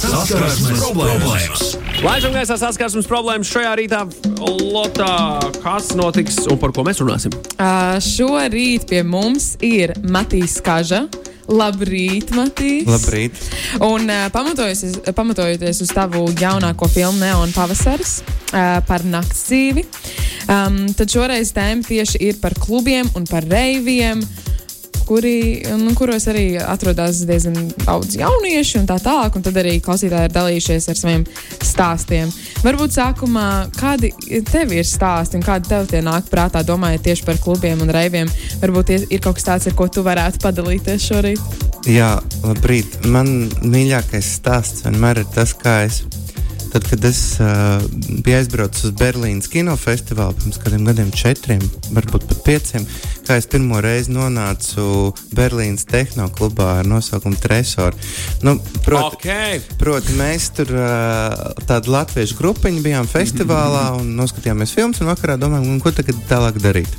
Saskarsmes problēmas. Laižam gaisā saskarsmes problēmas šajā rītā. Lotā, kas notiks un par ko mēs runāsim? Uh, šorīt pie mums ir Matīs Kaža. Labrīt, Matīs. Labrīt. Un uh, pamatojoties, pamatojoties uz tavu jaunāko filmu Neona Pavasaris uh, par nakts dzīvi, um, tad šoreiz tēma tieši ir par klubiem un par reiviem. Kuri, nu, kuros arī atrodas diezgan daudz jauniešu un tā tālāk, un tad arī klausītāji ir dalījušies ar saviem stāstiem. Varbūt sākumā, kādi tev ir stāsti un kādi tev tie nāk prātā, domājot tieši par klubiem un reiviem? Varbūt ir, kaut kas tāds, ar ko tu varētu padalīties šorīt. Jā, labrīt. Man mīļākais stāsts vienmēr ir tas, kā es. Tad, kad es uh, biju aizbraucis uz Berlīnas kinofestivālu pirms kādiem gadiem, četriem, varbūt pat pieciem, kā es pirmo reizi nonācu Berlīnas tehnoklubā ar nosaukumu Tresor. Nu, proti, Okay. proti, mēs tur uh, tādu latviešu grupiņu bijām festivālā un noskatījāmies filmas, un vakarā domājām, ko tagad tālāk darīt.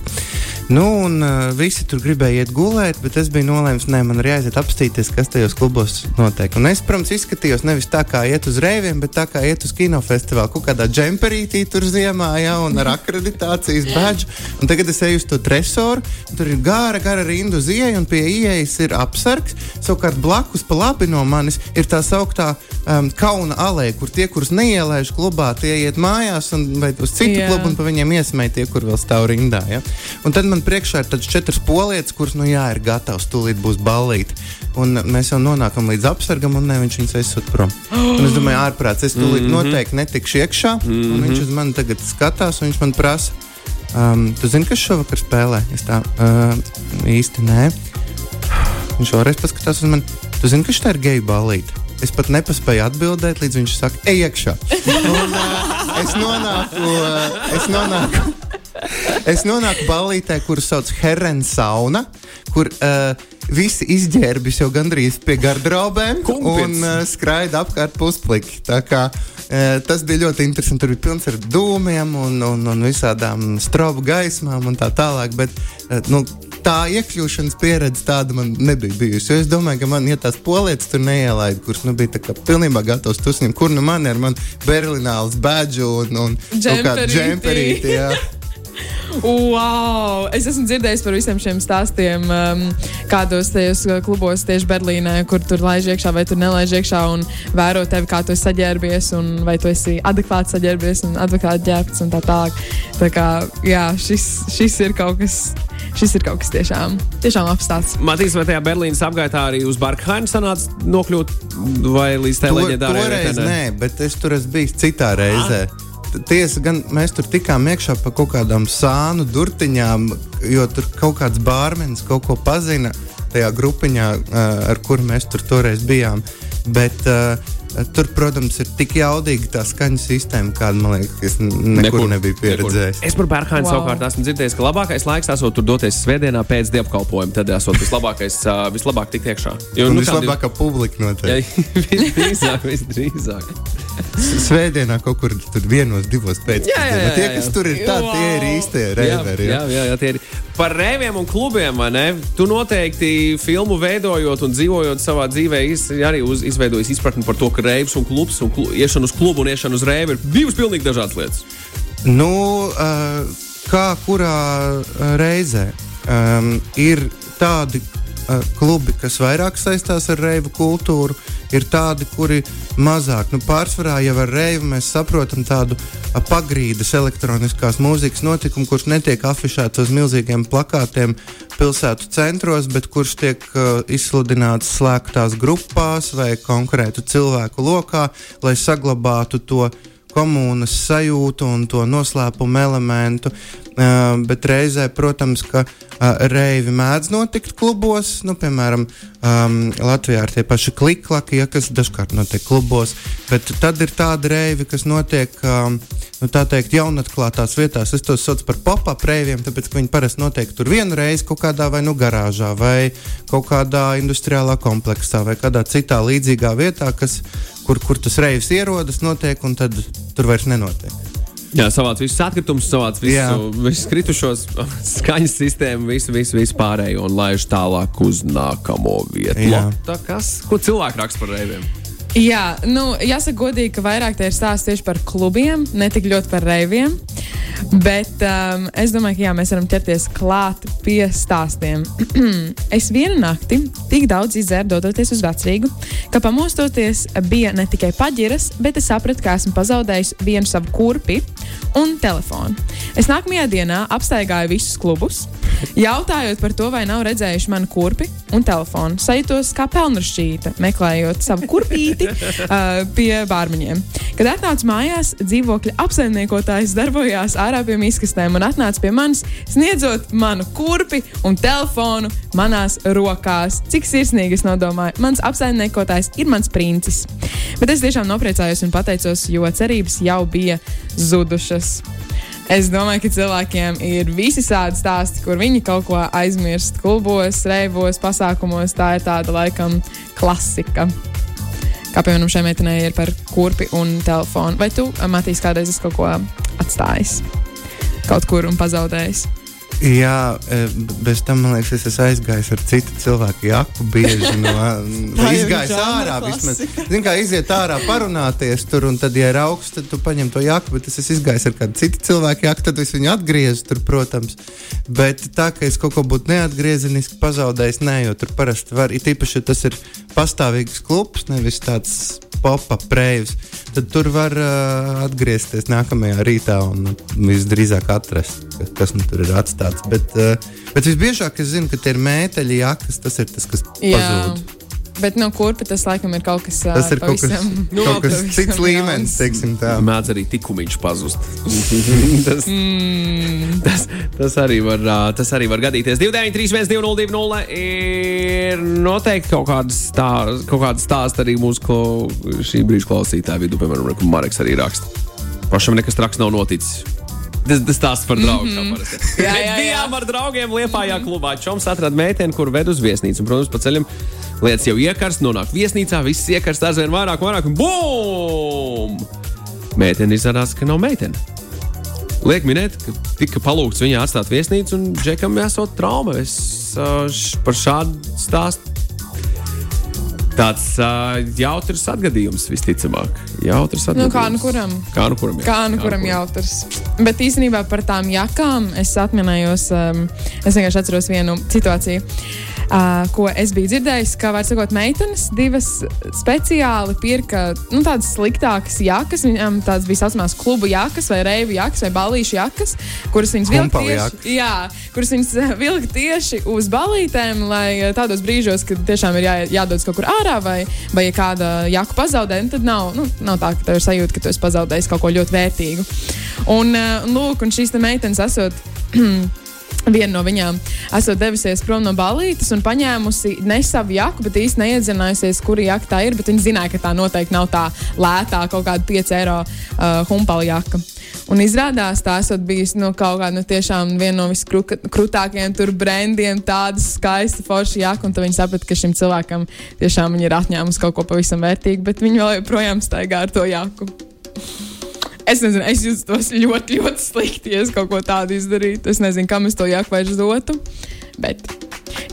Nu, un uh, visi tur gribēja iet gulēt, bet es biju nolēmis, ka man ir jāiet apstīties, kas tajos klubos notiek. Un es, protams, izskatījos nevis tā kā iet uz reiviem, bet tā kā iet uz kinofestivālu, kaut kādā džemperītī tur ziemā, ja, un ar akreditācijas badžu. Un tagad es eju uz to tresoru, tur ir gara, gara rinda uz ieeju, un pie ieejas ir apsargs. Savukārt blakus pa labi no manis ir tā sauktā um, kauna alēja, kur tie, kurus neielaiž klubā, tie iet mājās un, vai uz citu Jā. klubu, un pa viņiem iesmēja tie, kur vēl stāv rindā. Ja? Un tad man priekšā ir četras polietes, kuras, nu jā, ir gatavas, tūlīt būs ballīti. Un mēs jau nonākam līdz apsargam, un ne, viņš viņus aizsūta prom. Un es domāju, ārprāts, es tūlīt mm -hmm. noteikti netikšu iekšā, mm -hmm. viņš uz mani tagad skatās, un viņš man prasa, um, tu zini, kas šovakar spēlē? Es tā uh, īsti nē. Viņš vēlreiz paskatās uz mani, tu zini, ka šī ir geju ballīte. Es pat nepaspēju atbildēt, līdz viņš saka, ej iekšā. Un, uh, es nonāku, uh, es nonāku, es nonāku ballītē, kuru sauc Herren Sauna, kur uh, visi izģērbjas jau gandrīz pie garderobēm Kumpits. un uh, skraida apkārt puspliki. Kā, uh, tas bija ļoti interesanti. Tur bija pilns ar dūmiem un, un, un visādām strobu gaismām un tā tālāk. Bet, uh, nu, Tā iekļūšanas pieredze tāda man nebija bijusi. Es domāju, ka man, ja tās polietes tur neielaida, kuras nu, bija pilnībā gatavas tusņiem, kur nu man ir man berlināls badžu un, un kaut kāda Džemperīti. Wow! Es esmu dzirdējis par visiem šiem stāstiem, um, kādos tajos uh, klubos tieši Berlīnē, kur tur laiž iekšā vai tur nelaiž iekšā un vēro tevi, kā tu esi saģērbies, un vai tu esi adekvāti saģērbies un adekvāti ģērbts un tā tālāk. Tā kā, jā, šis, šis ir kaut kas. Šis ir kaut kas tiešām, tiešām apstāsts. Matīs, vai tajā Berlīnas apgaitā arī uz Barkhainu sanāca nokļūt vai līdz tai leģendārajai Toreiz nē, bet es tur esmu bijis citā reizē. T- Tiesa, gan mēs tur tikām iekšā pa kaut kādām sānu durtiņām, jo tur kaut kāds bārmenis kaut ko pazina tajā grupiņā, ā, ar kuru mēs tur toreiz bijām. Bet uh, tur, protams, ir tik jaudīga tā skaņu sistēma, kāda man liekas, es nekur, nekur nebiju pieredzējis. Es par Berkhainu Wow. wow. savukārt esmu dzirdējis, ka labākais laiks esot tur doties svētdienā pēc dievkalpojuma. Tad esot vislabākais, vislabāk tikt iekšā. Jo, Un nu, kā div- vislabākā publika Jā, noteikti. visdrīzāk, visdrīzāk. Svētdienā kaut kur tur vienos, divos pēcpusdienā. jā, jā, Tie, jā. kas tur ir, tādi tie ir īstie reiveri. Jā, jā, jā, tie ir. Par rēviem un klubiem? Tu noteikti filmu veidojot un dzīvojot savā dzīvē, iz, arī uz, izveidojis izpratni par to, ka reivs un klubs un klu, iešana uz klubu un iešana uz rēvi ir divas pilnīgi dažādas lietas. Nu, uh, kā kurā reizē um, ir tādi klubi, kas vairāk saistās ar reivu kultūru, ir tādi, kuri mazāk. Nu, pārsvarā jau ar reivu mēs saprotam tādu pagrīdes elektroniskās mūzikas notikumu, kurš netiek afišēts uz milzīgiem plakātiem pilsētu centros, bet kurš tiek uh, izsludināts slēgtās grupās vai konkrētu cilvēku lokā, lai saglabātu to komunas sajūtu un to noslēpumu elementu. Bet reizē, protams, ka reivi mēdz notikt klubos, nu, piemēram, um, Latvijā ir tie paši kliklaki, ja, kas dažkārt notiek klubos, bet tad ir tādi reivi, kas notiek. Um, Nu, tā teikt, jaunatklātās vietās. Es tos saucu par pop-up reiviem, tāpēc ka viņi parasti notiek tur vienu reizi kaut kādā vai nu garāžā, vai kaut kādā industriālā kompleksā, vai kādā citā līdzīgā vietā, kas, kur, kur tas reivs ierodas, notiek, un tad tur vairs nenotiek. Jā, savāc visus atkritumus, savāc visu, Jā. visus kritušos, skaņas sistēmu, visu, visu, visu pārējo un laiž tālāk uz nākamo vietu. Jā. Tā kas, ko cilvēki raksta par reiviem? Jā, nu, jāsaka, godīgi, ka vairāk tie ir stāsti tieši par klubiem, ne tik ļoti par reiviem. Bet um, es domāju, ka jā, mēs varam ķerties klāt pie stāstiem. es vienu nakti tik daudz izdzēru, dodoties uz vecrīgu, ka pamostoties bija ne tikai paģiras, bet es sapratu, ka esmu pazaudējis vienu savu kurpi un telefonu. Es nākamajā dienā apstaigāju visus klubus, jautājot par to, vai nav redzējuši manu kurpi un telefonu. Sajūtos kā pelnušķīta, meklējot savu kurpīti uh, pie bārmiņiem. Kad atnācu mājās, dzīvokļa apsaimniekotājs darbojās ārā pie miskastēm un atnāca pie manis, sniedzot manu kurpi un telefonu manās rokās. Cik sirsnīgi es nodomāju, mans apsaimniekotājs ir mans princis. Bet es tiešām nopriecājos un pateicos, jo cerības jau bija zudušas. Es domāju, ka cilvēkiem ir visi tādi stāsti, kur viņi kaut ko aizmirst klubos, reivos, pasākumos. Tā ir tāda laikam klasika. Kā piemēram, šai meitenei ir par kurpi un telefonu. Vai tu, Matīs, kādreiz esi kaut ko atstājis kaut kur un pazaudējis? Jā, e, bez tam man liekas, es esmu aizgājis ar citu cilvēku jaku. Bieži no izgājis ārā. Vismaz, zin, kā iziet ārā, parunāties tur, un tad, ja ir augsts, tad tu paņem to jaku. Bet es esmu izgājis ar kādu citu cilvēku jaku, tad es viņu atgriezu tur, protams. Bet tā, ka es kaut ko būtu neatgriezeniski pazaudējis, nē, jo tur parasti var. It īpaši, ja tas ir pastāvīgs klubs, nevis tāds pop-up prēvs, tad tur var uh, atgriezties nākamajā rītā un visdrīzāk atrast, kas nu tur ir atstāts. Bet, uh, bet visbiežāk es zinu, ka tie ir mēteļi jakas, tas ir tas, kas pazūd. Bet no kurpa tas laikam ir kaut kas tāds. Tas ir kaut kas, nu, kaut kas cits līmenis, teiksim tā. Mēdz arī tikumiņš pazust. tas, mm. tas, tas, arī var, tas arī var gadīties. 293, 202, ir noteikti kaut kāda stāsta, kaut kāda stāsta arī mūsu klo, šī brīža klausītāju vidū, piemēram, Marks arī raksta. Pašam nekas traks nav noticis. Tas ir stāsts par draugu. Mm -hmm. jā, jā, jā. bijām ar draugiem Liepājā mm -hmm. klubā. Čoms atrada meiteni, kur ved uz viesnīcu. Un, protams, pa ceļam lietas jau iekarst, nonāk viesnīcā, viss iekarst aizvien vairāk, vairāk un bum! Meitene izrādās, ka nav meitene. Liek minēt, ka tika palūgts viņai atstāt viesnīcu, un Džekam jāsot trauma. Es uh, par šādu stāstu Tāds uh, jautrs atgadījums, visticamāk. Jautrs atgadījums. Nu, kā nu kuram? Kā nu kuram, jā. kā nu kuram jautrs. Bet īstenībā par tām jakām es atminējos, um, es vienkārši atceros vienu situāciju uh, ko es biju dzirdējis, ka, var sakot, meitenes divas speciāli pirka nu, tādas sliktākas jakas. Viņām tādas bija saucamās klubu jakas, vai reibu jakas, vai balīšu jakas, kuras viņas vilka tieši, jā, kuras viņas vilka tieši uz balītēm, lai tādos brīžos, kad tiešām ir jā, jādodas kaut kur ārā, vai, vai ja kāda jaka pazaudē, nu, tad nav, nu, nav tā, ka tev ir sajūta, ka tu esi pazaudējis kaut ko ļoti vērtīgu. Un, uh, lūk, un šīs meitenes esot. Viena no viņām esot devusies prom no balītes un paņēmusi ne savu jaku, bet īstenībā neiedzinājusies, kura jaka tā ir. Viņa zināja, ka tā noteikti nav tā lētā kaut kāda 5 eiro uh, humpala jaka. Un izrādās, tā esot bijusi no kaut kāda no tiešām viena no viskrutākajiem tur brendiem, tāda skaista forša jaka. Un tad viņi saprata, ka šim cilvēkam tiešām ir atņēmusi kaut ko pavisam vērtīgu, bet viņi vēl joprojām staigā ar to jaku. Es nezinu, es jūtos ļoti, ļoti slikti, ja es kaut ko tādu izdarītu. Es nezinu, kam es to jāku vairs dotu. Bet,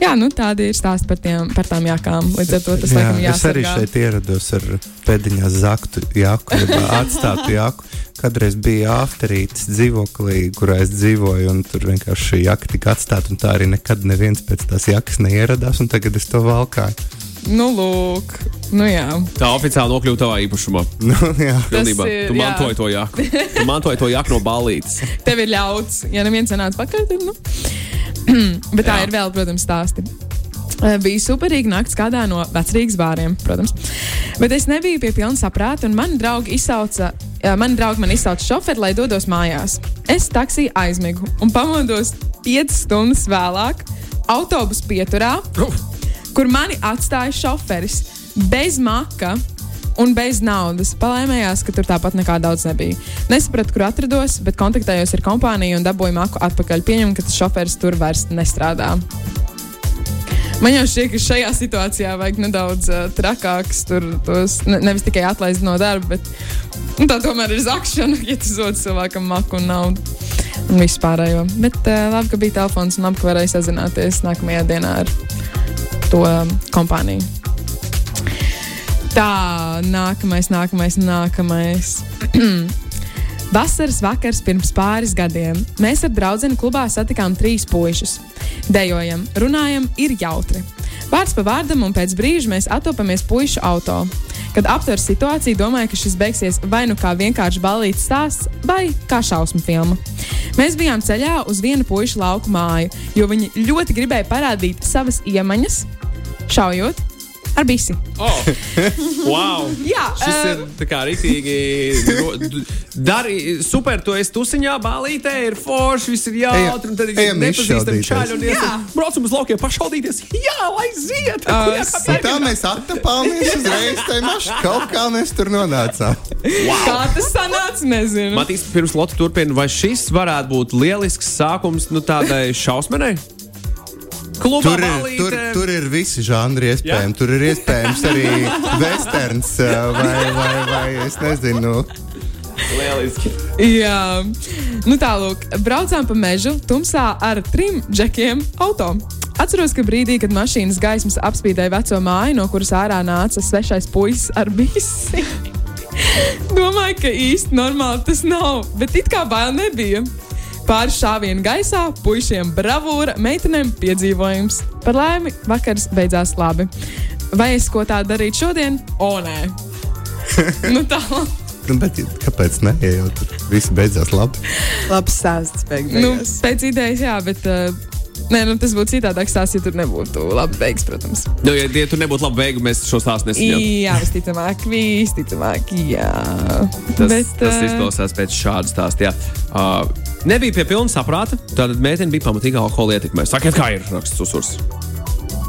jā, nu, tādi ir stāsti par, tiem, par tām jākām. Līdz ar to tas jā, laikam jāsaka. Es arī šeit ierados ar pēdiņā zaktu jāku, atstātu jāku. Kādreiz bija afterītis dzīvoklī, kurā es dzīvoju, un tur vienkārši šī jaka tika atstāta, un tā arī nekad neviens pēc tās jakas neieradās, un tagad es to valkāju. Nu, lūk, nu jā. Tā oficiāli nokļuva tavā īpašumā. Nu, jā, Pilnībā. Ir, tu mantoji to jaku. Tu mantoji to jaku no balītes. Tev ir ļauts, ja neviens nenāca pakaļ, tad, nu. Bet tā jā. ir vēl, protams, stāsti. Eh, bija superīga naktis kādā no vecrīgas bāriem, protams. Bet es nebiju pie pilna saprāta, un mani draugi izsauca, mani draugi man izsauca šoferi, lai dodos mājās. Es taksiju aizmigu un pamodos 5 stundas vēlāk, autobusu pieturā. Uh kur mani atstāja šoferis bez maka un bez naudas. Palēmējās, ka tur tāpat nekā daudz nebija. Nesapratu, kur atrados, bet kontaktējos ar kompāniju un dabūju maku atpakaļ. Pieņemu, ka tas šoferis tur vairs nestrādā. Man jau šķiet, ka šajā situācijā vajag nedaudz uh, trakāks, tur tos ne, nevis tikai atlaist no darba, bet nu, tā tomēr ir zakšana, ja tu zodi cilvēkam maku un naudu un vispārējo. Bet uh, labi, ka bija telefons un labi, ka varēja sazināties nākamajā dienā ar to um, kompāniju. Tā, nākamais, nākamais, nākamais. Vasaras vakars pirms pāris gadiem. Mēs ar draugu klubā satikām trīs puikas. Dejojam, runājam, ir jautri. Vārds pa vārdam, un pēc brīža mēs atopamies puišu auto. Kad aptver situāciju, domāju, ka šis beigsies vai nu kā vienkārši balīts stāsts, vai kā šausmu filma. Mēs bijām ceļā uz vienu puišu lauku māju, jo viņi ļoti gribēja parādīt savas iemaņas, šaujot ar bisi. Oh, wow! Jā, Šis eh, ir tā kā rītīgi. Dari super, tu esi tusiņā, bālītē, ir forši, viss ir jautri. Un tad ir nepazīstami čaļi un Jā. iesam, braucam uz laukiem pašaudīties. Jā, lai ziet! Uh? Un tā mēs attapāmies uzreiz tajā mašīnā. Kaut kā mēs tur nonācām. Kā tas sanāca, nezinu. Matīs, pirms Lotte turpina, vai šis varētu būt lielisks sākums nu, tādai šausmenai? Klubā Tur ir, tur, tur ir visi žanri iespējami. Tur ir iespējams arī westerns vai, vai, vai es nezinu. Lieliski. Jā, nu tālāk, braucām pa mežu, tumsā ar trim džekiem auto. Atceros, ka brīdī, kad mašīnas gaismas apspīdēja veco māju, no kuras ārā nāca svešais puisis ar bisi. Domāju, ka īsti normāli tas nav, bet it kā bail nebija. Pāris šāvienu gaisā, puišiem bravūra, meitenēm piedzīvojums. Par laimi, vakars beidzās labi. Vai es ko tādu darītu šodien? O, nē! nu tā, Nu, bet kāpēc ne? Ja jau tur viss beidzās labi. Labs stāsts. nu, beigās. pēc idejas, jā, bet. Uh, Nē, nu, tas būtu citādāk stāsts, ja tur nebūtu labi beigas, protams. Nu, ja, ja tur nebūtu labi beigu, mēs šo stāstu nesaņemtu. Jā, visticamāk, visticamāk, jā. Tas, Bet, tas ā, izklausās pēc šāda stāsta. jā. Uh, nebija pie pilna saprāta, tātad meitene bija pamatīgi alkohola ietekmē. Sakiet, kā ir raksts uzsvars.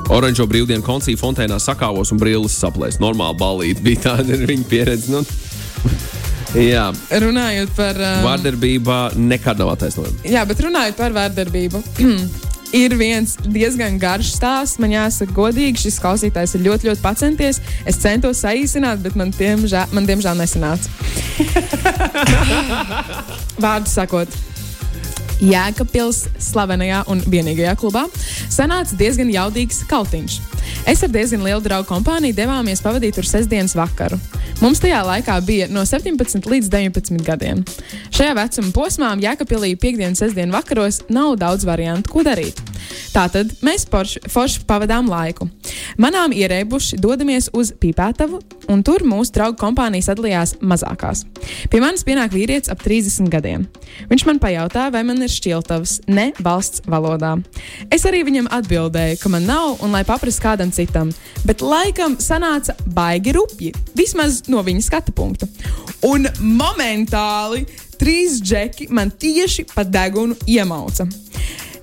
Oranžo brīvdienu konciju fontēnā sakāvos un brilles saplēs. Normāli balīti bija tāda viņa pieredze. Nu. Jā, runājot par. Um, vārdarbība nekad nav attaisnojama. jā, bet runājot par vārdarbību. Ir viens diezgan garš stāsts. Man jāsaka, godīgi, šis klausītājs ir ļoti, ļoti pacenties. Es centos saīsināt, bet man, diemžēl, man diemžēl nesanāca. Vārdu sakot, Jēkabpils slavenajā un vienīgajā klubā sanāca diezgan jaudīgs kautiņš. Es ar diezgan lielu draugu kompāniju devāmies pavadīt tur sestdienas vakaru. Mums tajā laikā bija no 17 līdz 19 gadiem. Šajā vecuma posmā Jēkabpilī piekdienas sestdienas vakaros nav daudz variantu, ko darīt. Tātad mēs forši, forši pavadām laiku. Manām ierēbuši dodamies uz Pīpētavu, un tur mūsu draugu kompānija sadalījās mazākās. Pie manis pienāk vīrietis ap 30 gadiem. Viņš man pajautāja, vai man ir šķiltavas, ne valsts valodā. Es arī viņam atbildēju, ka man nav un lai paprastu kādam citam, bet laikam sanāca baigi rupji, vismaz no viņa skatu punkta. Un momentāli trīs džeki man tieši pa degunu iemauca.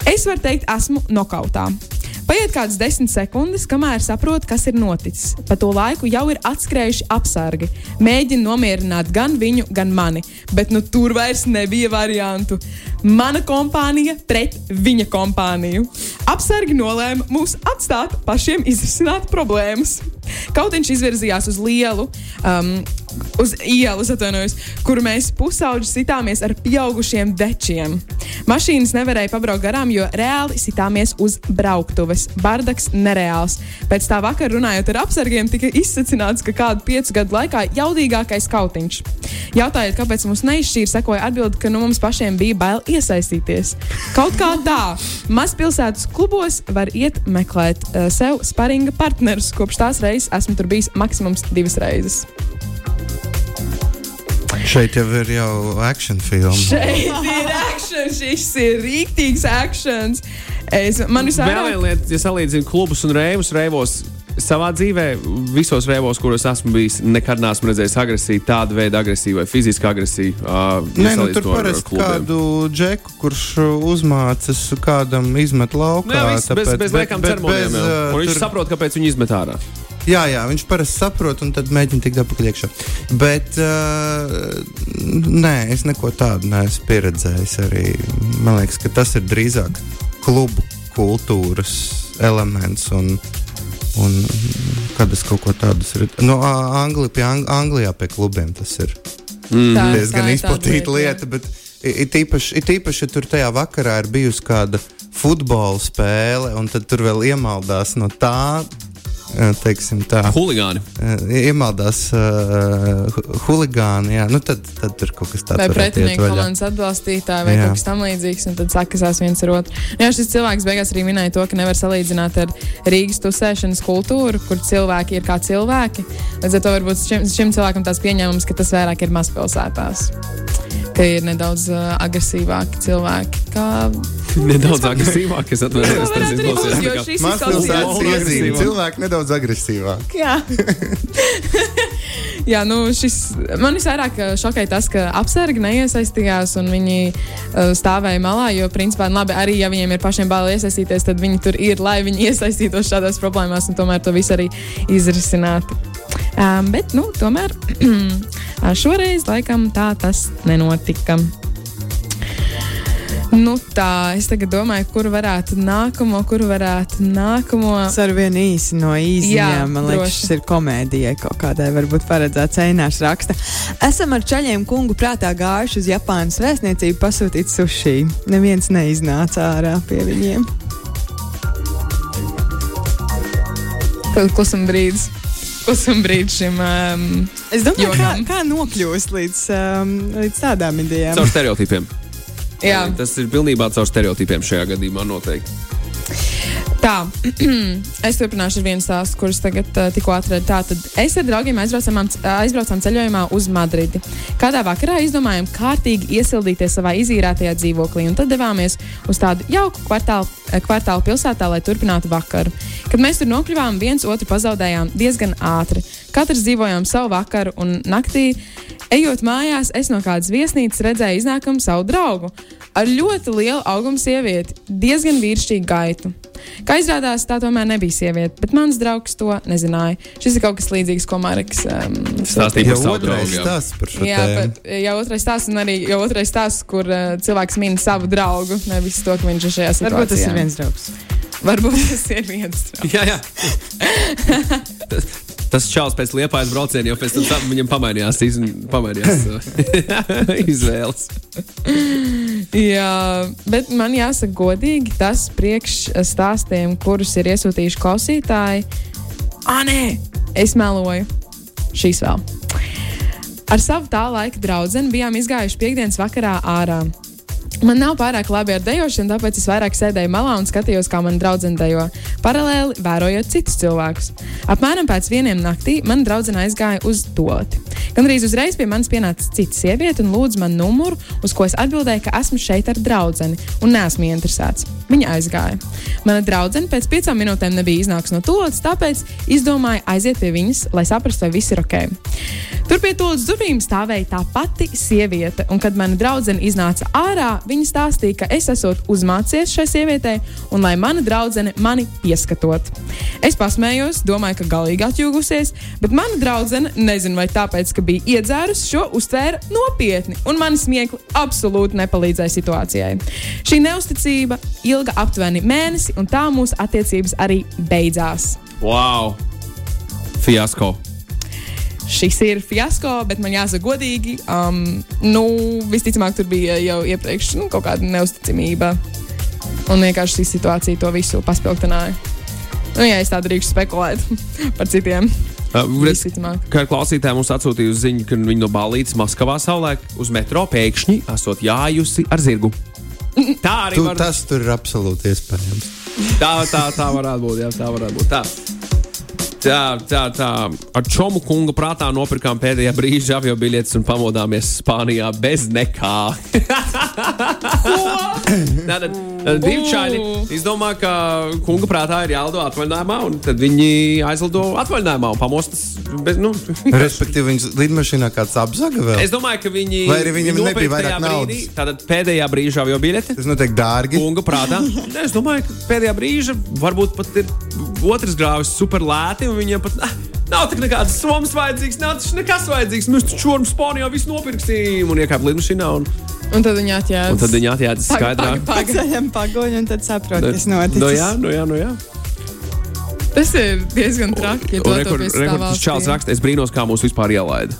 Es varu teikt, esmu nokautā. Paiet kādas desmit sekundes, kamēr saprotu, kas ir noticis. Pa to laiku jau ir atskrējuši apsargi. Mēģina nomierināt gan viņu, gan mani, bet nu tur vairs nebija variantu. Mana kompānija pret viņa kompāniju. Apsargi nolēma mūs atstāt pašiem izrisināt problēmas. Kautiņš izvirzījās uz lielu, um, uz ielas, atvainojos, kur mēs pusauģi sitāmies ar pieaugušiem dečiem. Mašīnas nevarēja pabraukt garām, jo reāli sitāmies uz brauktuves. Bardaks nereāls. Pēc tā vakar runājot ar apsargiem, tika izsacināts, ka kādu piecu gadu laikā jaudīgākais kautiņš. Jautājot, kāpēc mums neizšķīra, sekoja atbildi, ka nu, mums pašiem bija bail iesaistīties. Kaut kā tā, mazpilsētas klubos var iet meklēt uh, sev sparinga partnerus. Kopš tās reizes esmu tur bijis maksimums divas reizes. Šeit jau ir jau action filma. Šeit ir akcents, šis ir rīktīgs. Es, man Vēl visvairāk viena lieta, ja salīdzinu klubus un reivus, reivos. Savā dzīvē, visos reivos, kuros esmu bijis, nekad neesmu redzējis agresiju, tādu veidu agresiju vai fizisku agresiju. Uh, Nē, nu, tur parasti kādu džeku, kurš uzmācas kādam izmet laukā. Nē, viss, bez, tāpēc- bez bet- liekām ceremonijām. bez, jau. uh, Viņš tur- saprot, kāpēc viņi izmet ārā. Jā, jā, viņš parasti saprot, un tad mēģina tikt atpakaļ iekšā. Bet, uh, nē, es neko tādu neesmu pieredzējis. Arī. Man liekas, ka tas ir drīzāk klubu kultūras elements. Un, un kad es kaut ko tādu esmu. No, Angli, pie Ang Anglijā pie klubiem tas ir Tā- diezgan tā tāda izplatīta lieta. Bet it īpaši, it īpaši, ja tur tajā vakarā ir bijusi kāda futbola spēle, un tad tur vēl iemaldās no tā. Uh, teiksim tā. Huligāni. Uh, iemaldās uh, hu- huligāni, jā, nu tad, tad tur kaut kas tāds Vai pretinieku komandas atbalstītāji vai Jā. kaut kas tamlīdzīgs, un tad sakasās viens ar otru. Nu Jā, šis cilvēks beigās arī minēja to, ka nevar salīdzināt ar Rīgas tusēšanas kultūru, kur cilvēki ir kā cilvēki. Līdz ar to varbūt šim, šim cilvēkam tāds pieņēmums, ka tas vairāk ir mazpilsētās. Ka ir nedaudz uh, agresīvāki cilvēki. Kā... Nedaudz agresīvāk, es atvainojos. tas šis Mazpilsētas izklausījās- iezīme. Cilvēki nedaudz agresīvāk. Jā. Jā, nu šis, man visvairāk uh, šokēja tas, ka apsargi neiesaistījās un viņi uh, stāvēja malā. Jo, principā, labi, arī ja viņiem ir pašiem bail iesaistīties, tad viņi tur ir, lai viņi iesaistītos šādās problēmās un tomēr to visu arī izrisinātu. Um, bet, nu, tomēr šoreiz laikam tā tas nenotika. Nu, tā, es tagad domāju, kur varētu nākamo, kur varētu nākamo. Es ar vienu īsi no Jā, īsajām, man liekas, droši. šis ir komēdijai kaut kādai, varbūt paredzēts Einārs raksta. Esam ar čaļiem kungu prātā gājuši uz Japānas vēstniecību pasūtīt sushi. Neviens neiznāca ārā pie viņiem. Klusuma brīdis. Klusuma brīdis šim. Um, Es domāju, kā, Jokam. kā nokļūst līdz, um, līdz tādām idejām. Caur stereotipiem. Jā, Tas ir pilnībā caur stereotipiem šajā gadījumā noteikti. Tā. es turpināšu ar vienu stāstu, kurus tagad uh, tikko atradu. Tātad es ar draugiem aizbraucām, aizbraucām ceļojumā uz Madridi. Kādā vakarā izdomājām kārtīgi iesildīties savā izīrētajā dzīvoklī, un tad devāmies uz tādu jauku kvartālu, eh, kvartālu pilsētā, lai turpinātu vakaru. Kad mēs tur nokļuvām, viens otru pazaudējām diezgan ātri. Katrs dzīvojām savu vakaru, un naktī, ejot mājās, es no kādas viesnīcas redzēju iznākumu savu draugu ar ļoti lielu augumu sievieti, diezgan vīrišķīgu gaitu. Kā izrādās, tā tomēr nebija sieviete, bet mans draugs to nezināja. Šis ir kaut kas līdzīgs, ko Marks um, Stāstīja par savu draugu. stāsts par šo Jā, tēmu. bet jau otrais stāsts, un arī jau otrais stāsts, kur uh, cilvēks min savu draugu, nevis to, ka viņš ir šajā situācijā. Varbūt tas ir viens draugs. Varbūt tas ir viens. Jā, jā. Tas- Tas čels pēc liepājas brauciena jau pēc tam tam viņam pamainījās, iz, pamainījās uh, izvēles. Jā, bet man jāsaka, godīgi, tas priekšstāstiem, kurus ir iesūtījuši klausītāji, ah, nē, es meloju. Šīs vēl. Ar savu tā laika draugu bijām izgājuši piekdienas vakarā ārā. Man nav pārāk labi ar dejošanu, tāpēc es vairāk sēdēju malā un skatījos, kā mana draudzene dejo, paralēli vērojot citus cilvēkus. Apmēram pēc vieniem naktī mana draudzene aizgāja uz toleti. Gan arī uzreiz pie manis pienāca cita sieviete un lūdza man numuru, uz ko es atbildēju, ka esmu šeit ar draugu un neesmu interesēts. Viņa aizgāja. Mana draudzene pēc piecām minūtēm nebija iznākusi no toaletes, tāpēc izdomāju aiziet pie viņas, lai saprastu, vai viss ir ok. Tur pie toaletes durvīm stāvēja tā pati sieviete, un kad mana draudzene iznāca ārā, viņa stāstīja, ka es esmu uzmācies šai sievietei, un lai mana draudzene mani pieskatot. Es pasmējos, domāju, ka galīgi atjūgusies, bet mana draudzene, nezinu vai tāpēc, ka bija iedzērusi, šo uztvēra nopietni, un mani smiekli absolūti nepalīdzēja situācijai. Šī neusticība ilga aptuveni mēnesi, un tā mūsu attiecības arī beidzās. Wow! Fiasko! Šis ir fiasko, bet man jāsaka, godīgi. Um, nu, visticamāk, tur bija jau iepriekš nu, kaut kāda neusticamība. Un vienkārši šī situācija to visu paspildināja. Nu, ja es tā drīkstu spekulēt par citiem, Uh. Kā klausītāji mums atsūtīja uz ziņu, ka viņi no balīdzes Maskavā savulaik uz metro pēkšņi esot jājusi ar zirgu. Tā arī Tu, var, tas tur ir absolūti iespējams. tā, tā, tā varētu būt. Jā, tā varētu būt. Tā. Tā, tā, tā. Ar čomu kunga prātā nopirkām pēdējā brīža avio biļetes un pamodāmies Spānijā bez nekā. Tātad divi čaļi. Es domāju, ka kunga prātā ir jālido atvaļinājumā, un tad viņi aizlido atvaļinājumā un pamostas. Bez, nu, Respektīvi, viņas lidmašīnā kāds apzaga vēl. Es domāju, ka viņi. Vai arī viņi nebija vairāk naudas? Tātad pēdējā brīža avio biļete. Tas notiek dārgi. Kunga prātā. Es domāju, ka pēdējā brīža varbūt pat ir otrs grāvis super lēti, un viņiem pat "Ah, nav tik nekādas somas vajadzīgas, nav taču nekas vajadzīgs. Mēs taču šurmu Spānijā visu nopirksim un iekāp lidmašīnā. Un, Un tad viņi atjēdz. un tad viņi atjēdz skaidrāk. Paceļam pagoņu un tad saprot, kas No noticis. jā, no jā, no jā. Tas ir diezgan traki. Ja Un rekur, rekur, tas čāls raksta, es brīnos, kā mūs vispār ielaida.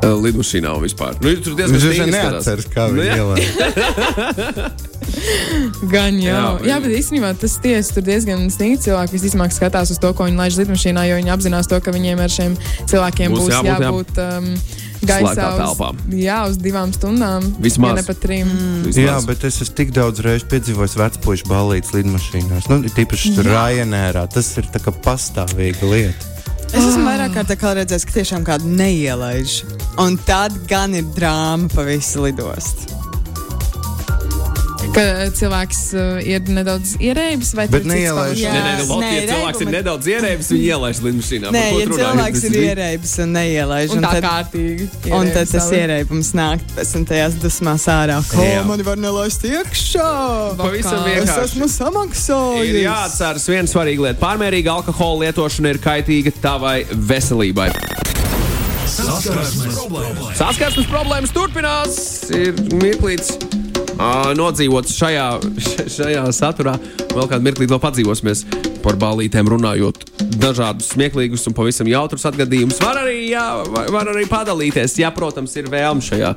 Lidmašīnā un vispār. Nu, tur diezgan Viņš jau neatceras, kā Nu, viņi jā. ielēja. Gan jau. Jā, Jā, bet- īstenībā tas tiesa tur diezgan sniegts cilvēki. Visticamāk, skatās uz to, ko viņi laiž lidmašīnā, jo viņi apzinās to, ka viņiem ar šiem cilvēkiem Būs būs, jābūt, jā. jābūt, um, gaisā telpā. jā, uz divām stundām. Vismaz. Ja ne pat trim. Mm. Vismaz. Jā, bet es esmu tik daudz reižu piedzīvojis vecpuļu balīdzes lidmašīnās. Nu, tīpaši tur Ryanairā. Tas ir tā kā pastāvīga lieta. Es esmu vairāk kā redzējis, ka tiešām kādu neielaiž. Un tad gan ir drāma pa visu lidostu. Ka cilvēks uh, ir nedaudz ierēbis vai Bet neielaiž. Nē, nē, nu, Latvijas Nē, cilvēks ir reibumi- nedaudz ierēbis, viņa ielaiž lidmašīnā. Nē, ja cilvēks ir ierēbis un neielaiž, Un tā tad, kārtīgi. un tad tas ierēbis ierēbums nāk pēc tam tajās dusmās ārā. Ko man var nelaist iekšā? Pavisam Vakā. Es vienkārši. esmu samaksājis. Ir jāatcerās viena svarīga lieta. Pārmērīga alkohola lietošana ir kaitīga tavai veselībai. Saskarsmes problēmas. Saskarsmes problēmas turpinās. Ir mirklīts nodzīvots šajā, šajā saturā. Vēl kādu mirklī vēl padzīvosimies par balītēm runājot. Dažādus smieklīgus un pavisam jautrus atgadījumus var arī, jā, var, var arī padalīties. Jā, protams, ir vēlme šajā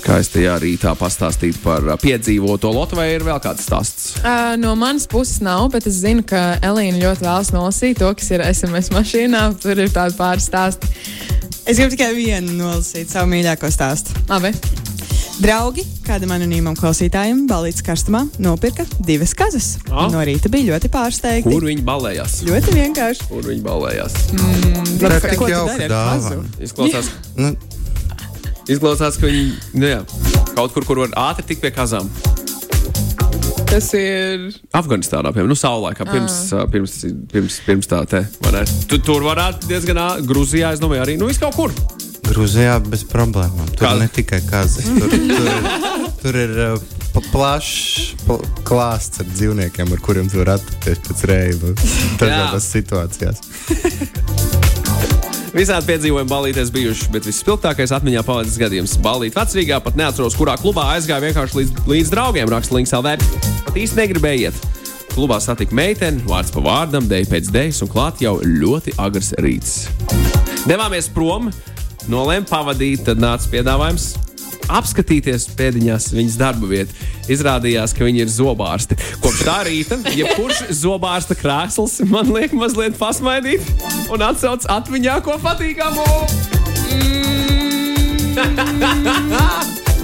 skaistajā rītā pastāstīt par piedzīvoto lotu, vai ir vēl kāds stāsts? Uh, no manas puses nav, bet es zinu, ka Elīna ļoti vēlas nolasīt to, kas ir SMS mašīnā. Tur ir tādi pāris stāsti. Es gribu tikai vienu nolasīt savu mīļāko stāstu. Labi. Draugi, kādam anonīmam klausītājam, balīdzes karstumā nopirka divas kazas. Ah. No rīta bija ļoti pārsteigti. Kur viņi balējās? Ļoti vienkārši. Kur viņi balējās? Tā ir tik ar dāvana. Izklausās, Nu, izklausās ka viņi nu, jā, kaut kur, kur var ātri tikt pie kazām. Tas ir. Afganistānā, piemēram, nu, saulēkā pirms, ā, pirms, pirms, pirms tā te. vai ne? Tu, tur varētu diezgan ātri, Grūzijā, es domāju, arī nu, viss kaut kur. Grūzijā bez problēmām. Tur Kā- ne tikai kazas. Tur, tur, tur ir uh, plašs pl klāsts ar dzīvniekiem, ar kuriem tu vari atpūties pēc reiba dažādās situācijās. Visādi piedzīvojumi balīties bijuši, bet visspilgtākais atmiņā palicis gadījums. Balīt vecrīgā pat neatceros, kurā klubā aizgāja vienkārši līdz, līdz draugiem, raksta Links LV. Pat īsti negribēja iet. Klubā satika meiteni, vārds pa vārdam, dēļ pēc dēļas un klāt jau ļoti agrs rīts. Devāmies prom, nolēma pavadīt, tad nāca piedāvājums apskatīties pēdiņās viņas darba vietu. Izrādījās, ka viņi ir zobārsti. Kopš tā rīta, jebkurš zobārsta krēsls man liek mazliet pasmaidīt un atcauc atmiņā ko patīkamu.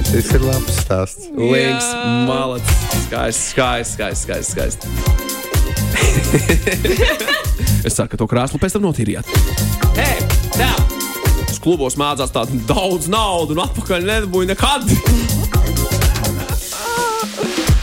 Šis ir labs stāsts. Links, malacis, skaists, skaists, skaists, skaists. skaists. es ceru, ka to krēslu pēc tam notīrījāt. Hei, tā! Klubos mācās tādu daudz naudas, un atpakaļ nedabūju nekad.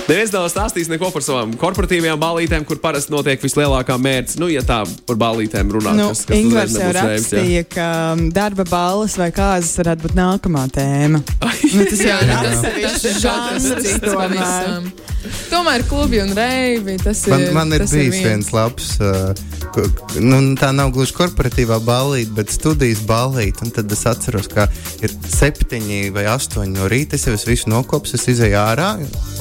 Neviens nav stāstījis neko par savām korporatīvajām balītēm, kur parasti notiek vislielākā mērķis. Nu, ja tā par balītēm runā, Nu, kas, kas Ingūns uzreiz jau reibs, jā. rakstīja, ka um, darba balvas vai kāzas varētu būt nākamā tēma. Nu, tas jau ir tas, tas atsevišķs ir žanrs, tomēr. Tomēr klubi un reibi. Tas ir, Man, man ir bijis viens labs, uh, nu, tā nav gluži korporatīvā balīte, bet studijas balīte. un Tad es atceros, ka ir septiņi vai astoņi no rīta. Es jau esmu visu nokopis, es izēju ārā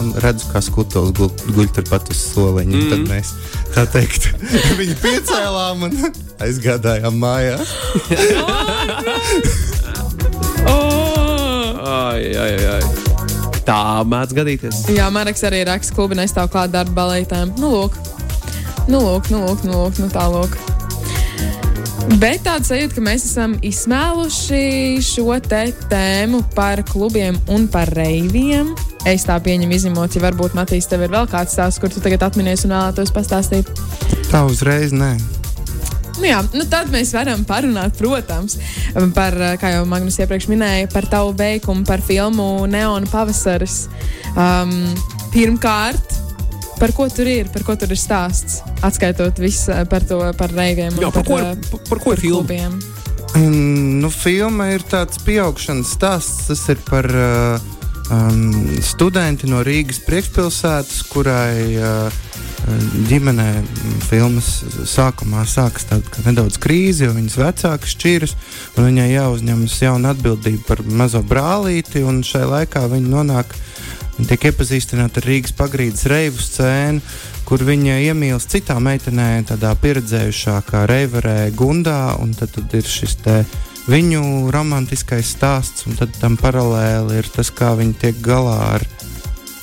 un redzu, kā skutos guļ, guļ turpat uz soliņa. Mm. Tad mēs tā teikt, viņu piecēlām un aizgādājām mājā. Oh! Ai, ai, ai, ai. Tā mēdz gadīties. Jā, Marks arī raksta, klubi nestāv klāt darba balītēm. Nu, lūk, nu, lūk, nu, lūk, nu, lūk, nu tā lūk. Bet tāda sajūta, ka mēs esam izsmēluši šo te tēmu par klubiem un par reiviem. Es tā pieņemu, izņemot, ja varbūt Matīs, tev ir vēl kāds stāsts, kur tu tagad atminies un vēlētos pastāstīt. Tā uzreiz nē. Nu jā, nu tad mēs varam parunāt, protams, par, eh, kā jau Magnus iepriekš minēja, par tavu veikumu, par filmu Neona pavasaris. Um, pirmkārt, par ko tur ir, par ko tur ir stāsts, atskaitot visu eh, par to, par reiviem Jā, par ko ir- eh, par- par ko ir filma? Mm, Nu, filma ir tāds pieaugšanas stāsts. Tas ir par uh, um, studenti no Rīgas priekšpilsētas, kurai uh, ģimenē filmas sākumā sākas tāda nedaudz krīze, jo viņas vecāki šķiras, un viņai jāuzņemas jauna atbildība par mazo brālīti, un šai laikā viņa nonāk. Viņa tiek iepazīstināta ar Rīgas pagrīdes reivu scēnu, kur viņa iemīlas citā meitenē, tādā pieredzējušākā reiverē, Gundā. un Tad, tad ir šis viņu romantiskais stāsts, un tam paralēli ir tas, kā viņi tiek galā ar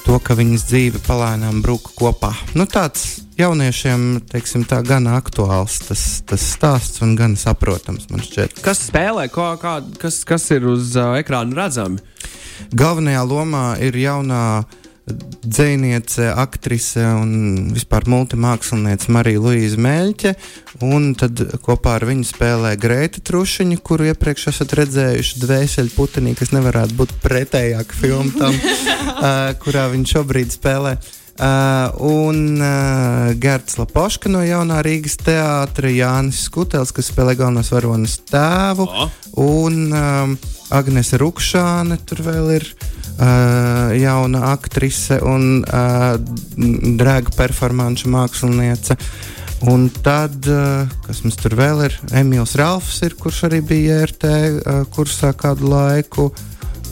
to, ka viņas dzīve palēnām brūka kopā. Nu, tāds jauniešiem teiksim, tā, gan aktuāls tas, tas stāsts un gan saprotams. Kas spēlē, kā, kā, kas, kas ir uz uh, ekrāna redzami? Galvenajā lomā ir jaunā dziniece, aktrise un vispār multimāksliniece Marija Luīza Meļķe. Un tad kopā ar viņu spēlē Grēta Trušiņa, kuru iepriekš esat redzējuši dvēseli putenī, kas nevarētu būt pretējāka filma tam, uh, kurā viņš šobrīd spēlē. Uh, un uh, Gerts Lapoška no jaunā Rīgas teātra, Jānis Skutels, kas spēlē galvenos varonas tēvu, oh. un um, Agnese Rukšāne tur vēl ir uh, jauna aktrise un uh, drēga performāņu māksliniece. Un tad, uh, kas mums tur vēl ir, Emīls Ralfs, ir, kurš arī bija RT uh, kursā kādu laiku.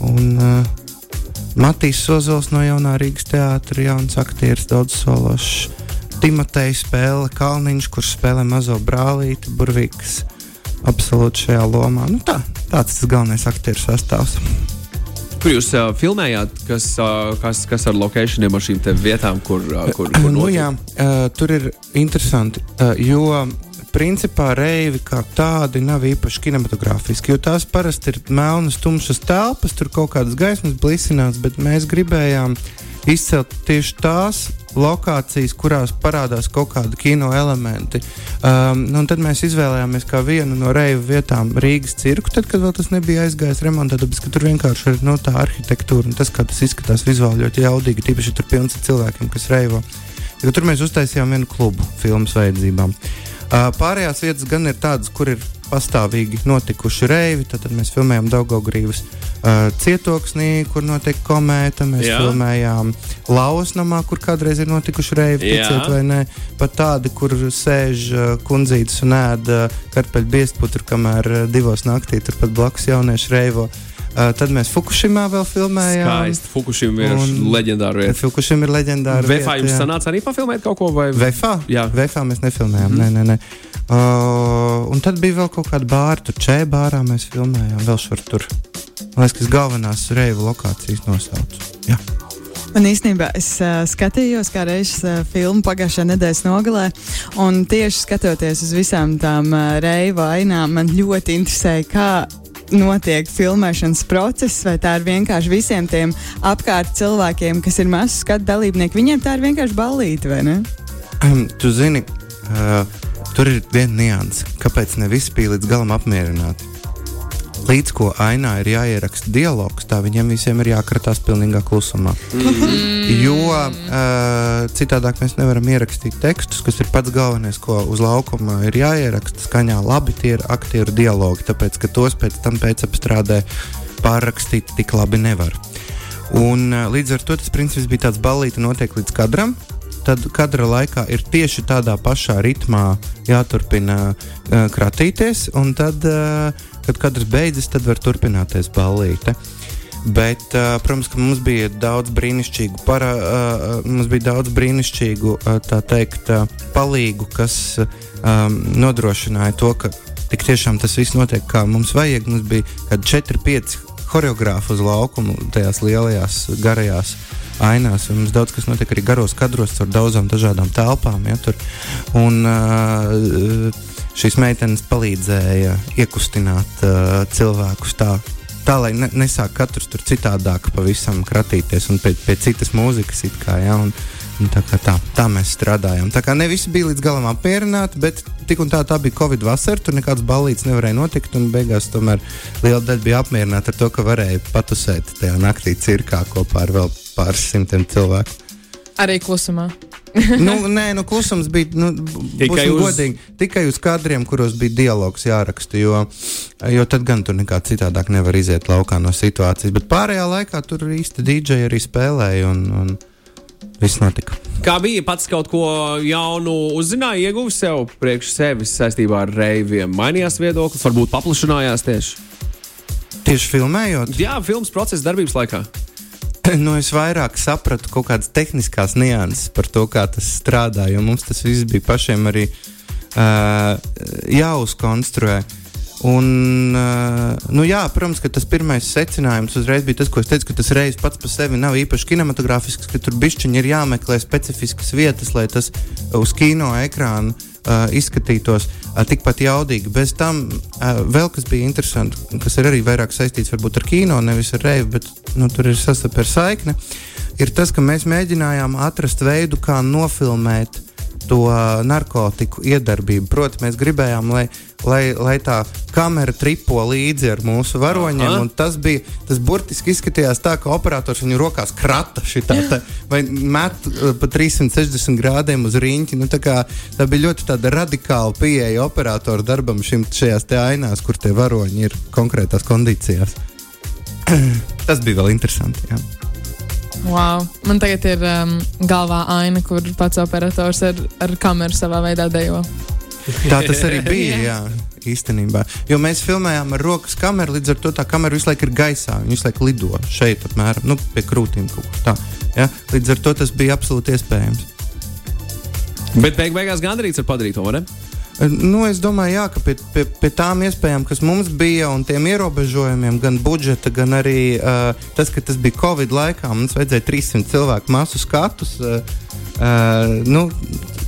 Un, uh, Matīs Sozols no jaunā Rīgas teātra, jauns aktieris, daudz sološs. Timotejs spēle Kalniņš, kurš spēlē mazo brālīti, burvīgs absolūti šajā lomā. Nu tā, tāds tas galvenais aktieru sastāvs. Kur jūs uh, filmējāt, kas, uh, kas, kas ar lokacijiem, ar šīm vietām, kur, uh, kur, kur nu, jā, uh, tur ir interesanti, uh, jo principā reivi kā tādi nav īpaši kinematogrāfiski, jo tās parasti ir melnas, tumšas telpas, tur kaut kādas gaismas blisinās, bet mēs gribējām izcelt tieši tās lokācijas, kurās parādās kaut kādi kino elementi. Um, nu, tad mēs izvēlējāmies kā vienu no reivu vietām Rīgas cirku, tad, kad vēl tas nebija aizgājis remontā, tāpēc, ka tur vienkārši ir no, tā arhitektūra un tas, kā tas izskatās vizuāli ļoti jaudīgi, tīpaši tur pilns ar cilvēkiem, kas reivo. Ja tur mēs uztaisījām vienu klubu filmas vajadzībām. Uh, pārējās vietas gan ir tādas, kur ir pastāvīgi notikuši reivi. Tad, tad mēs filmējām Daugaugrības uh, cietoksnī, kur notiek komēta. Mēs Jā. filmējām Lausnamā, kur kādreiz ir notikuši reivi, ticiet vai nē. Pat tādi, kur sēž uh, kundzītes un ēda uh, karpeļu biezputru, kamēr uh, divos naktī turpat blakus jaunieši reivo. Uh, tad mēs Fukushimā vēl filmējām. Skaisti. Fukushima ir leģendāra vieta. Fukushima ir leģendāra vieta. Vēfā jums jā. sanāca arī pafilmēt kaut ko? Vai... Vēfā? Jā, Vēfā mēs nefilmējām. Mm. Nē, nē, nē. Uh, un tad bija vēl kaut kāda bāra, tur čēlā bārā mēs filmējām. Vēl šur tur. Man liekas, kas galvenās reivu lokācijas nosauc. Jā. Man īstenībā es uh, skatījos kā reizes uh, filmu pagājušā nedēļas nogalē, un tieši skatoties uz visām tām uh, reivu ainām, man ļoti interesēja, kā notiek filmēšanas process, vai tā ir vienkārši visiem tiem apkārt cilvēkiem, kas ir mazu skatu dalībnieki. Viņiem tā ir vienkārši ballīte, vai ne? Um, tu zini, uh, Tur ir viena nianse, kāpēc ne visi bija līdz galam apmierināti. Līdz ko ainā ir jāieraksta dialogs, tā viņiem visiem ir jākratās pilnīgā klusumā. Mm. Jo uh, citādāk mēs nevaram ierakstīt tekstus, kas ir pats galvenais, ko uz laukuma ir jāieraksta skaņā. Labi, tie ir aktieru dialogi, tāpēc ka tos pēc tam pēcapstrādē pārrakstīt tik labi nevar. Un, uh, līdz ar to tas princips bija tāds balīti notiek līdz kadram, tad kadra laikā ir tieši tādā pašā ritmā jāturpina uh, kratīties, un tad, uh, kad kadrs beidzas, tad var turpināties ballīte. Bet, uh, protams, ka mums bija daudz brīnišķīgu, para, uh, mums bija daudz brīnišķīgu uh, teikt, uh, palīgu, kas um, nodrošināja to, ka tik tiešām tas viss notiek kā mums vajag. Mums bija kādi 4-5 choreogrāfi uz laukuma, tajās lielajās, garajās ainās. Mums daudz kas notiek arī garos kadros, ar daudzām dažādām telpām. Ja, tur. un, uh, šīs meitenes palīdzēja iekustināt uh, cilvēkus tā, tā lai ne, nesāk katrs tur citādāk pavisam kratīties un pēc, pēc citas mūzikas. Kā, ja, un, un tā, tā, tā mēs strādājām. Tā kā ne visi bija līdz galam apmierināti, bet tik un tā, tā bija Covid vasara, tur nekāds balīts nevarēja notikt. Beigās tomēr liela daļa bija apmierināta ar to, ka varēja patusēt tajā naktī cirkā kopā ar vēl pāris simtiem cilvēku. Arī klusumā. nu, nē, nu, klusums bija nu, tikai, uz... Godīgi, tikai uz kadriem, kuros bija dialogs jāraksta. Jo, jo tad gan tur nekā citādāk nevar iziet laukā no situācijas. Bet pārējā laikā tur īsti dīdžeji arī spēlēja. Un, un Viss notika. Kā bija pats kaut ko jaunu uzzināja, ieguva sev priekš sevis saistībā ar reiviem? Mainījās viedoklis, varbūt paplašinājās tieši. Tieši filmējot? Jā, filmas procesa darbības laikā. Nu, es vairāk sapratu kaut kādas tehniskas nianses par to, kā tas strādā, jo mums tas viss bija pašiem arī uh, jāuzkonstruē. Un, uh, nu jā, protams, ka tas pirmais secinājums uzreiz bija tas, ko es teicu, ka tas reizes pats par sevi nav īpaši kinematogrāfisks, ka tur bišķiņi ir jāmeklē specifiskas vietas, lai tas uz kino ekrāna uh, izskatītos uh, tikpat jaudīgi. Bez tam uh, vēl kas bija interesanti, kas ir arī vairāk saistīts varbūt ar kino, nevis ar reivu, bet nu, tur ir sastapta saikne, ir tas, ka mēs mēģinājām atrast veidu, kā nofilmēt to narkotiku iedarbību. Proti, mēs gribējām, lai, lai, lai tā kamera tripo līdzi ar mūsu varoņiem. Aha. Tas bija, tas burtiski izskatījās tā, ka operators viņu rokās krata šitā, tā, vai met uh, pa 360 grādiem uz rīņķi. Nu, tā, kā, tā bija ļoti radikāla pieeja operatoru darbam šim, šajās ainās, kur tie varoņi ir konkrētās kondīcijās. Tas bija vēl interesanti. Jā. Wow. Man tagad ir um, galvā aina, kur pats operators ar, ar kameru savā veidā dejo. Tā tas arī bija. Jā. Īstenībā. Jo mēs filmējām ar rokas kameru, līdz ar to tā kamera visu laiku ir gaisā. Viņa visu laiku lido šeit, apmēram nu, pie krūtīm. kaut kur Tā, ja? Līdz ar to tas bija absolūti iespējams. Bet beig beigās gandrīz ar padarīto, vai ne? Nu, es domāju, jā, ka pie, pie, pie tām iespējām, kas mums bija, un tiem ierobežojumiem, gan budžeta, gan arī uh, tas, ka tas bija Covid laikā, mums vajadzēja 300 cilvēku masu skatus. Uh, uh, nu,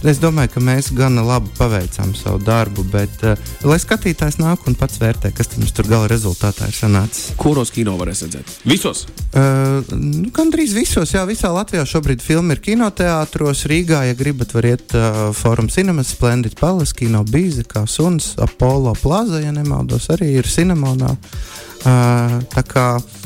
es domāju, ka mēs gana labi paveicām savu darbu, bet uh, lai skatītājs nāk un pats vērtē, kas mums tur gala rezultātā ir sanācis. Kuros kino varēs redzēt? Visos. Uh, nu, Gan drīz visos, jā, visā Latvijā šobrīd filma ir kinoteātros. Rīgā, ja gribat, var iet uh, Forum Cinemas, Splendid Palace, Kino Bīze, kā Suns, Apollo Plaza, ja nemaldos, arī ir Cinemonā. Uh, tā kā Uh,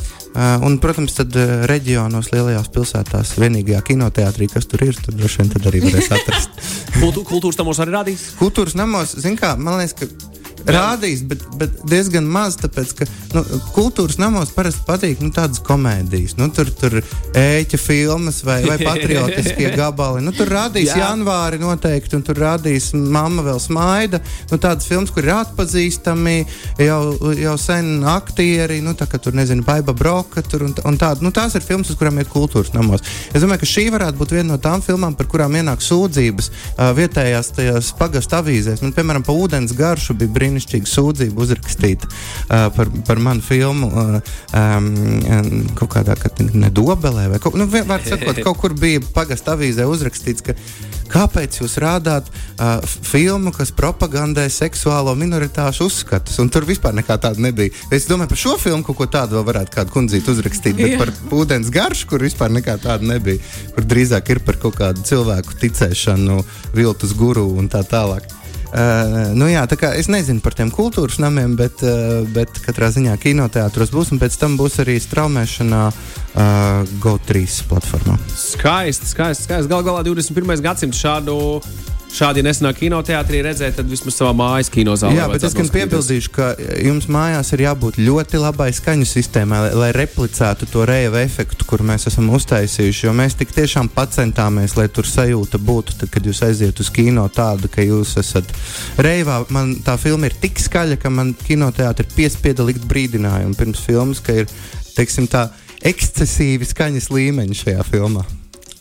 un, protams, tad uh, reģionos, lielajās pilsētās, vienīgajā kinoteātrī, kas tur ir, tur droši vien arī varēs atrast. Kultū, kultūras tamos arī rādīs. Kultūras namos, zin kā, man liekas, ka rādīs, bet, bet diezgan maz, tāpēc, ka nu, kultūras namos parasti patīk nu, tādas komēdijas. Nu, tur tur ēķa filmas vai, vai patriotiskie gabali. Nu, tur rādīs Jā. janvāri noteikti, un tur rādīs mamma vēl smaida. Nu, tādas filmas, kur ir atpazīstami jau, jau sen aktieri, nu, tā kā tur nezinu, Baiba Broka. Tur, un, un tād, nu, tās ir filmas, uz kurām iet kultūras namos. Es domāju, ka šī varētu būt viena no tām filmām, par kurām ienāk sūdzības uh, vietējās pagastu avīzēs. Man, piemēram, pa ūdens garšu bija brīnišķīga sūdzība uzrakstīta uh, par, par manu filmu uh, um, kaut kādā kad ne dobelē vai kaut, nu, sakot, kaut kur bija pagastu avīzē uzrakstīts, ka kāpēc jūs rādāt uh, filmu, kas propagandē seksuālo minoritāšu uzskatus, un tur vispār nekā tāda nebija. Es domāju, par šo filmu kaut ko tādu vēl varētu kādu kundzīt uzrakstīt, bet Jā. par ūdens garšu, kur vispār nekā tāda nebija, kur drīzāk ir par kaut kādu cilvēku ticēšanu, viltus guru un tā tālāk. Uh, nu jā, tā kā es nezinu par tiem kultūras namiem, bet, uh, bet katrā ziņā kinoteātros būs, un pēc tam būs arī straumēšanā uh, GO3 platformā. Skaisti, skaisti. skaisti. Galu galā 21. gadsimts šādu. Šādi nesenā kinoteātrī redzēt, tad vismaz savā mājas kinozālē. Jā, bet es gan piebildīšu, ka jums mājās ir jābūt ļoti labai skaņu sistēmai, lai, lai replicētu to reiva efektu, kur mēs esam uztaisījuši. Jo mēs tik tiešām centāmies, lai tur sajūta būtu, tad, kad jūs aiziet uz kino tādu, ka jūs esat reivā. Man tā filma ir tik skaļa, ka man kinoteātrī ir piespiedu likt brīdinājumu pirms filmas, ka ir teiksim, tā ekscesīvi skaņas līmeņi šajā filmā.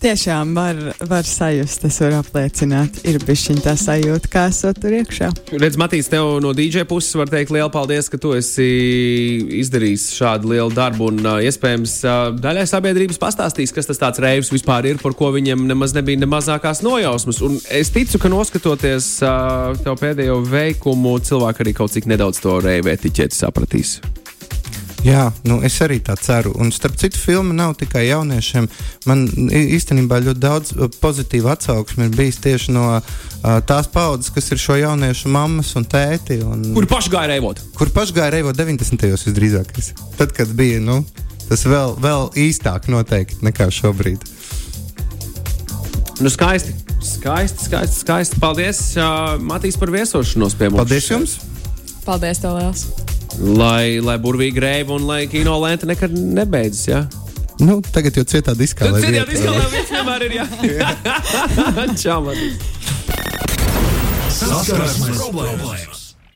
Tiešām var, var sajust, es varu apliecināt, ir bijusi tā sajūta, kā esot tur iekšā. Redz, Matīs, tev no DJ puses var teikt lielu paldies, ka tu esi izdarījis šādu lielu darbu. Un, iespējams, daļai sabiedrības pastāstīs, kas tas tāds reivs vispār ir, par ko viņam nemaz nebija ne mazākās nojausmas. Un es ticu, ka noskatoties tev pēdējo veikumu, cilvēki arī kaut cik nedaudz to reivu etiķeti sapratīs. Jā, nu es arī tā ceru. Un starp citu, filma nav tikai jauniešiem. Man īstenībā ļoti daudz uh, pozitīvu atsauksmi ir bijis tieši no uh, tās paudzes, kas ir šo jauniešu mammas un tēti. Un, Kur paši gāja reivot? kur paši gāja reivot 90. gados visdrīzāk. Tad, kad bija nu, tas vēl, vēl īstāk noteikti nekā šobrīd. Nu, skaisti. Skaisti, skaisti, skaisti. Paldies, uh, Matīs, par viesošanos pie mums. Paldies jums! Paldies, tev liels! Lai, lai burvīgi reiba un lai kino lenta nekad nebeidzas. Ja? Nu, tagad jau cietā diskā. lai Citādi vieta- izskatās, ka vienmēr ir. Jā, Čau, Matīs. Saskarsmes problēmas.